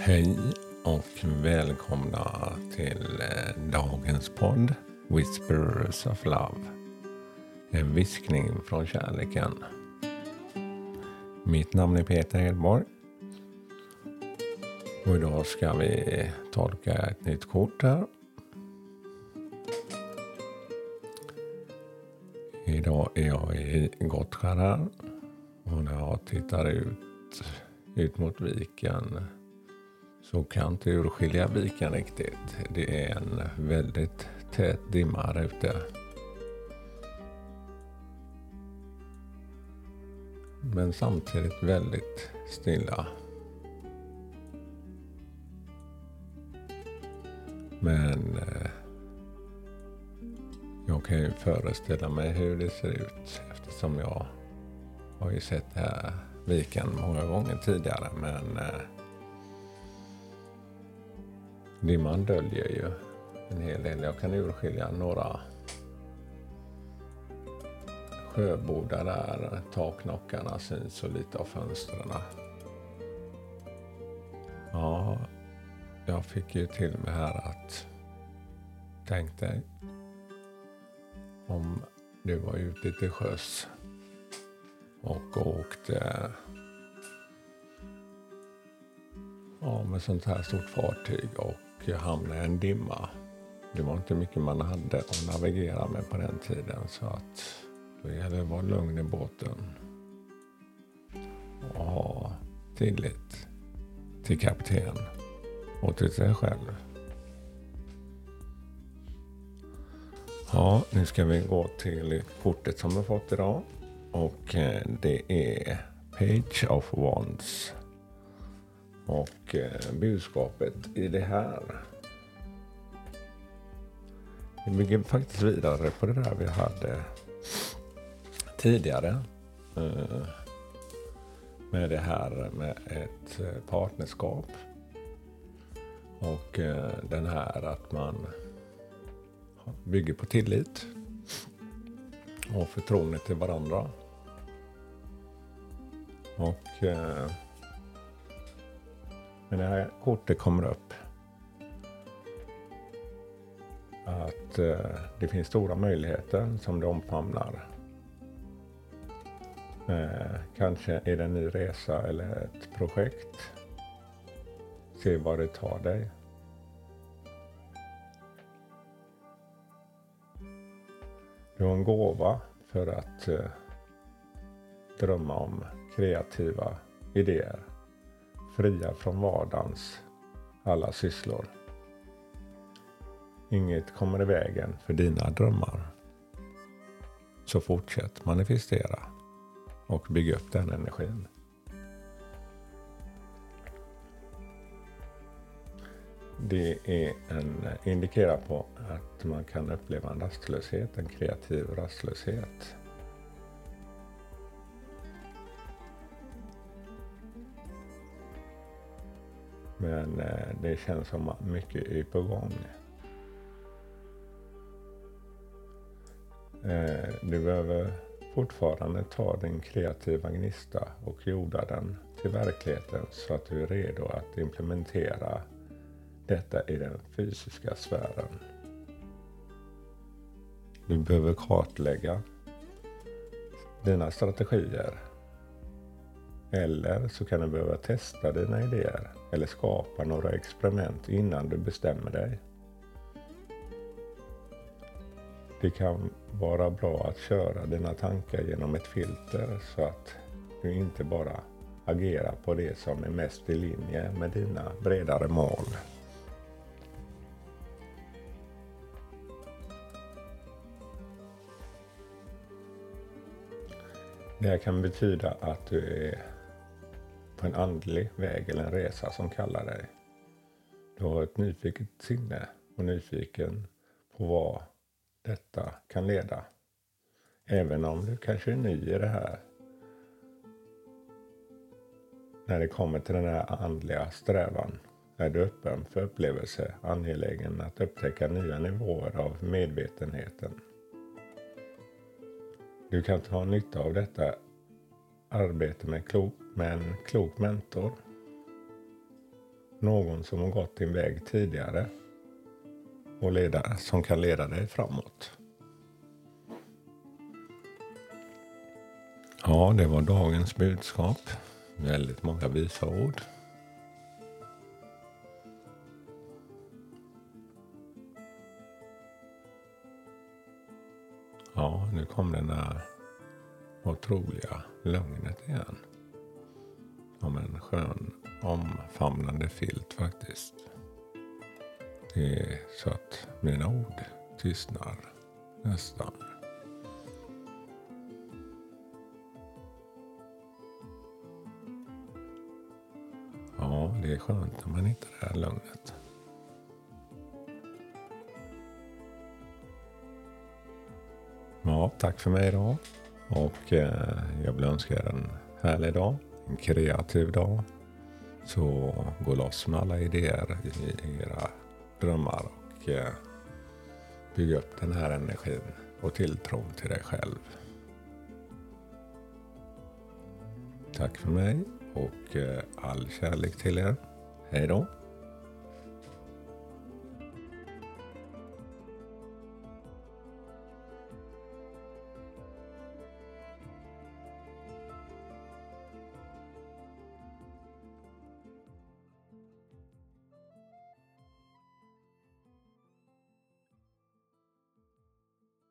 Hej och välkomna till eh, dagens podd Whispers of Love. En viskning från kärleken. Mitt namn är Peter Hedborg. Och idag ska vi tolka ett nytt kort här. Idag är jag i Gottskär här. Och när jag tittar ut, ut mot viken så kan jag inte urskilja viken riktigt. Det är en väldigt tät dimma här ute. Men samtidigt väldigt stilla. Men eh, jag kan ju föreställa mig hur det ser ut eftersom jag har ju sett det här viken många gånger tidigare. Men eh, dimman döljer ju en hel del. Jag kan urskilja några sjöbodar där taknockarna syns och lite av fönstren. Ja, jag fick ju till mig här att tänk dig om du var ute till sjöss och åkte ja, med sånt här stort fartyg och jag hamnade i en dimma. Det var inte mycket man hade att navigera med på den tiden så att då gäller det att vara lugn i båten och ha tillit till kapten och till sig själv. Ja, nu ska vi gå till kortet som vi fått idag. Och eh, det är Page of Wands. Och eh, budskapet i det här. Vi bygger faktiskt vidare på det där vi hade tidigare. Eh, med det här med ett eh, partnerskap. Och den här att man bygger på tillit och förtroende till varandra. Och eh, när det här kortet kommer upp att eh, det finns stora möjligheter som det omfamnar. Eh, kanske är det en ny resa eller ett projekt. Se var det tar dig. Du har en gåva för att eh, drömma om kreativa idéer. Fria från vardagens alla sysslor. Inget kommer i vägen för dina drömmar. Så fortsätt manifestera och bygg upp den energin. Det är en, indikerar på att man kan uppleva en rastlöshet, en kreativ rastlöshet. Men eh, det känns som att mycket är på gång. Eh, du behöver fortfarande ta din kreativa gnista och jorda den till verkligheten så att du är redo att implementera detta i den fysiska sfären. Du behöver kartlägga dina strategier. Eller så kan du behöva testa dina idéer eller skapa några experiment innan du bestämmer dig. Det kan vara bra att köra dina tankar genom ett filter så att du inte bara agerar på det som är mest i linje med dina bredare mål. Det här kan betyda att du är på en andlig väg eller en resa som kallar dig. Du har ett nyfiket sinne och nyfiken på vad detta kan leda. Även om du kanske är ny i det här. När det kommer till den här andliga strävan är du öppen för upplevelse, angelägen att upptäcka nya nivåer av medvetenheten. Du kan ta nytta av detta arbete med, klok, med en klok mentor. någon som har gått din väg tidigare och leda, som kan leda dig framåt. Ja, det var dagens budskap. Väldigt många visa ord. Ja, nu kom den där otroliga lugnet igen. Som en skön omfamnande filt faktiskt. Det är så att mina ord tystnar nästan. Ja, det är skönt när man hittar det här lugnet. Ja, tack för mig idag. Och eh, jag vill önska er en härlig dag, en kreativ dag. Så gå loss med alla idéer i era drömmar och eh, bygg upp den här energin och tilltron till dig själv. Tack för mig och eh, all kärlek till er. Hej då!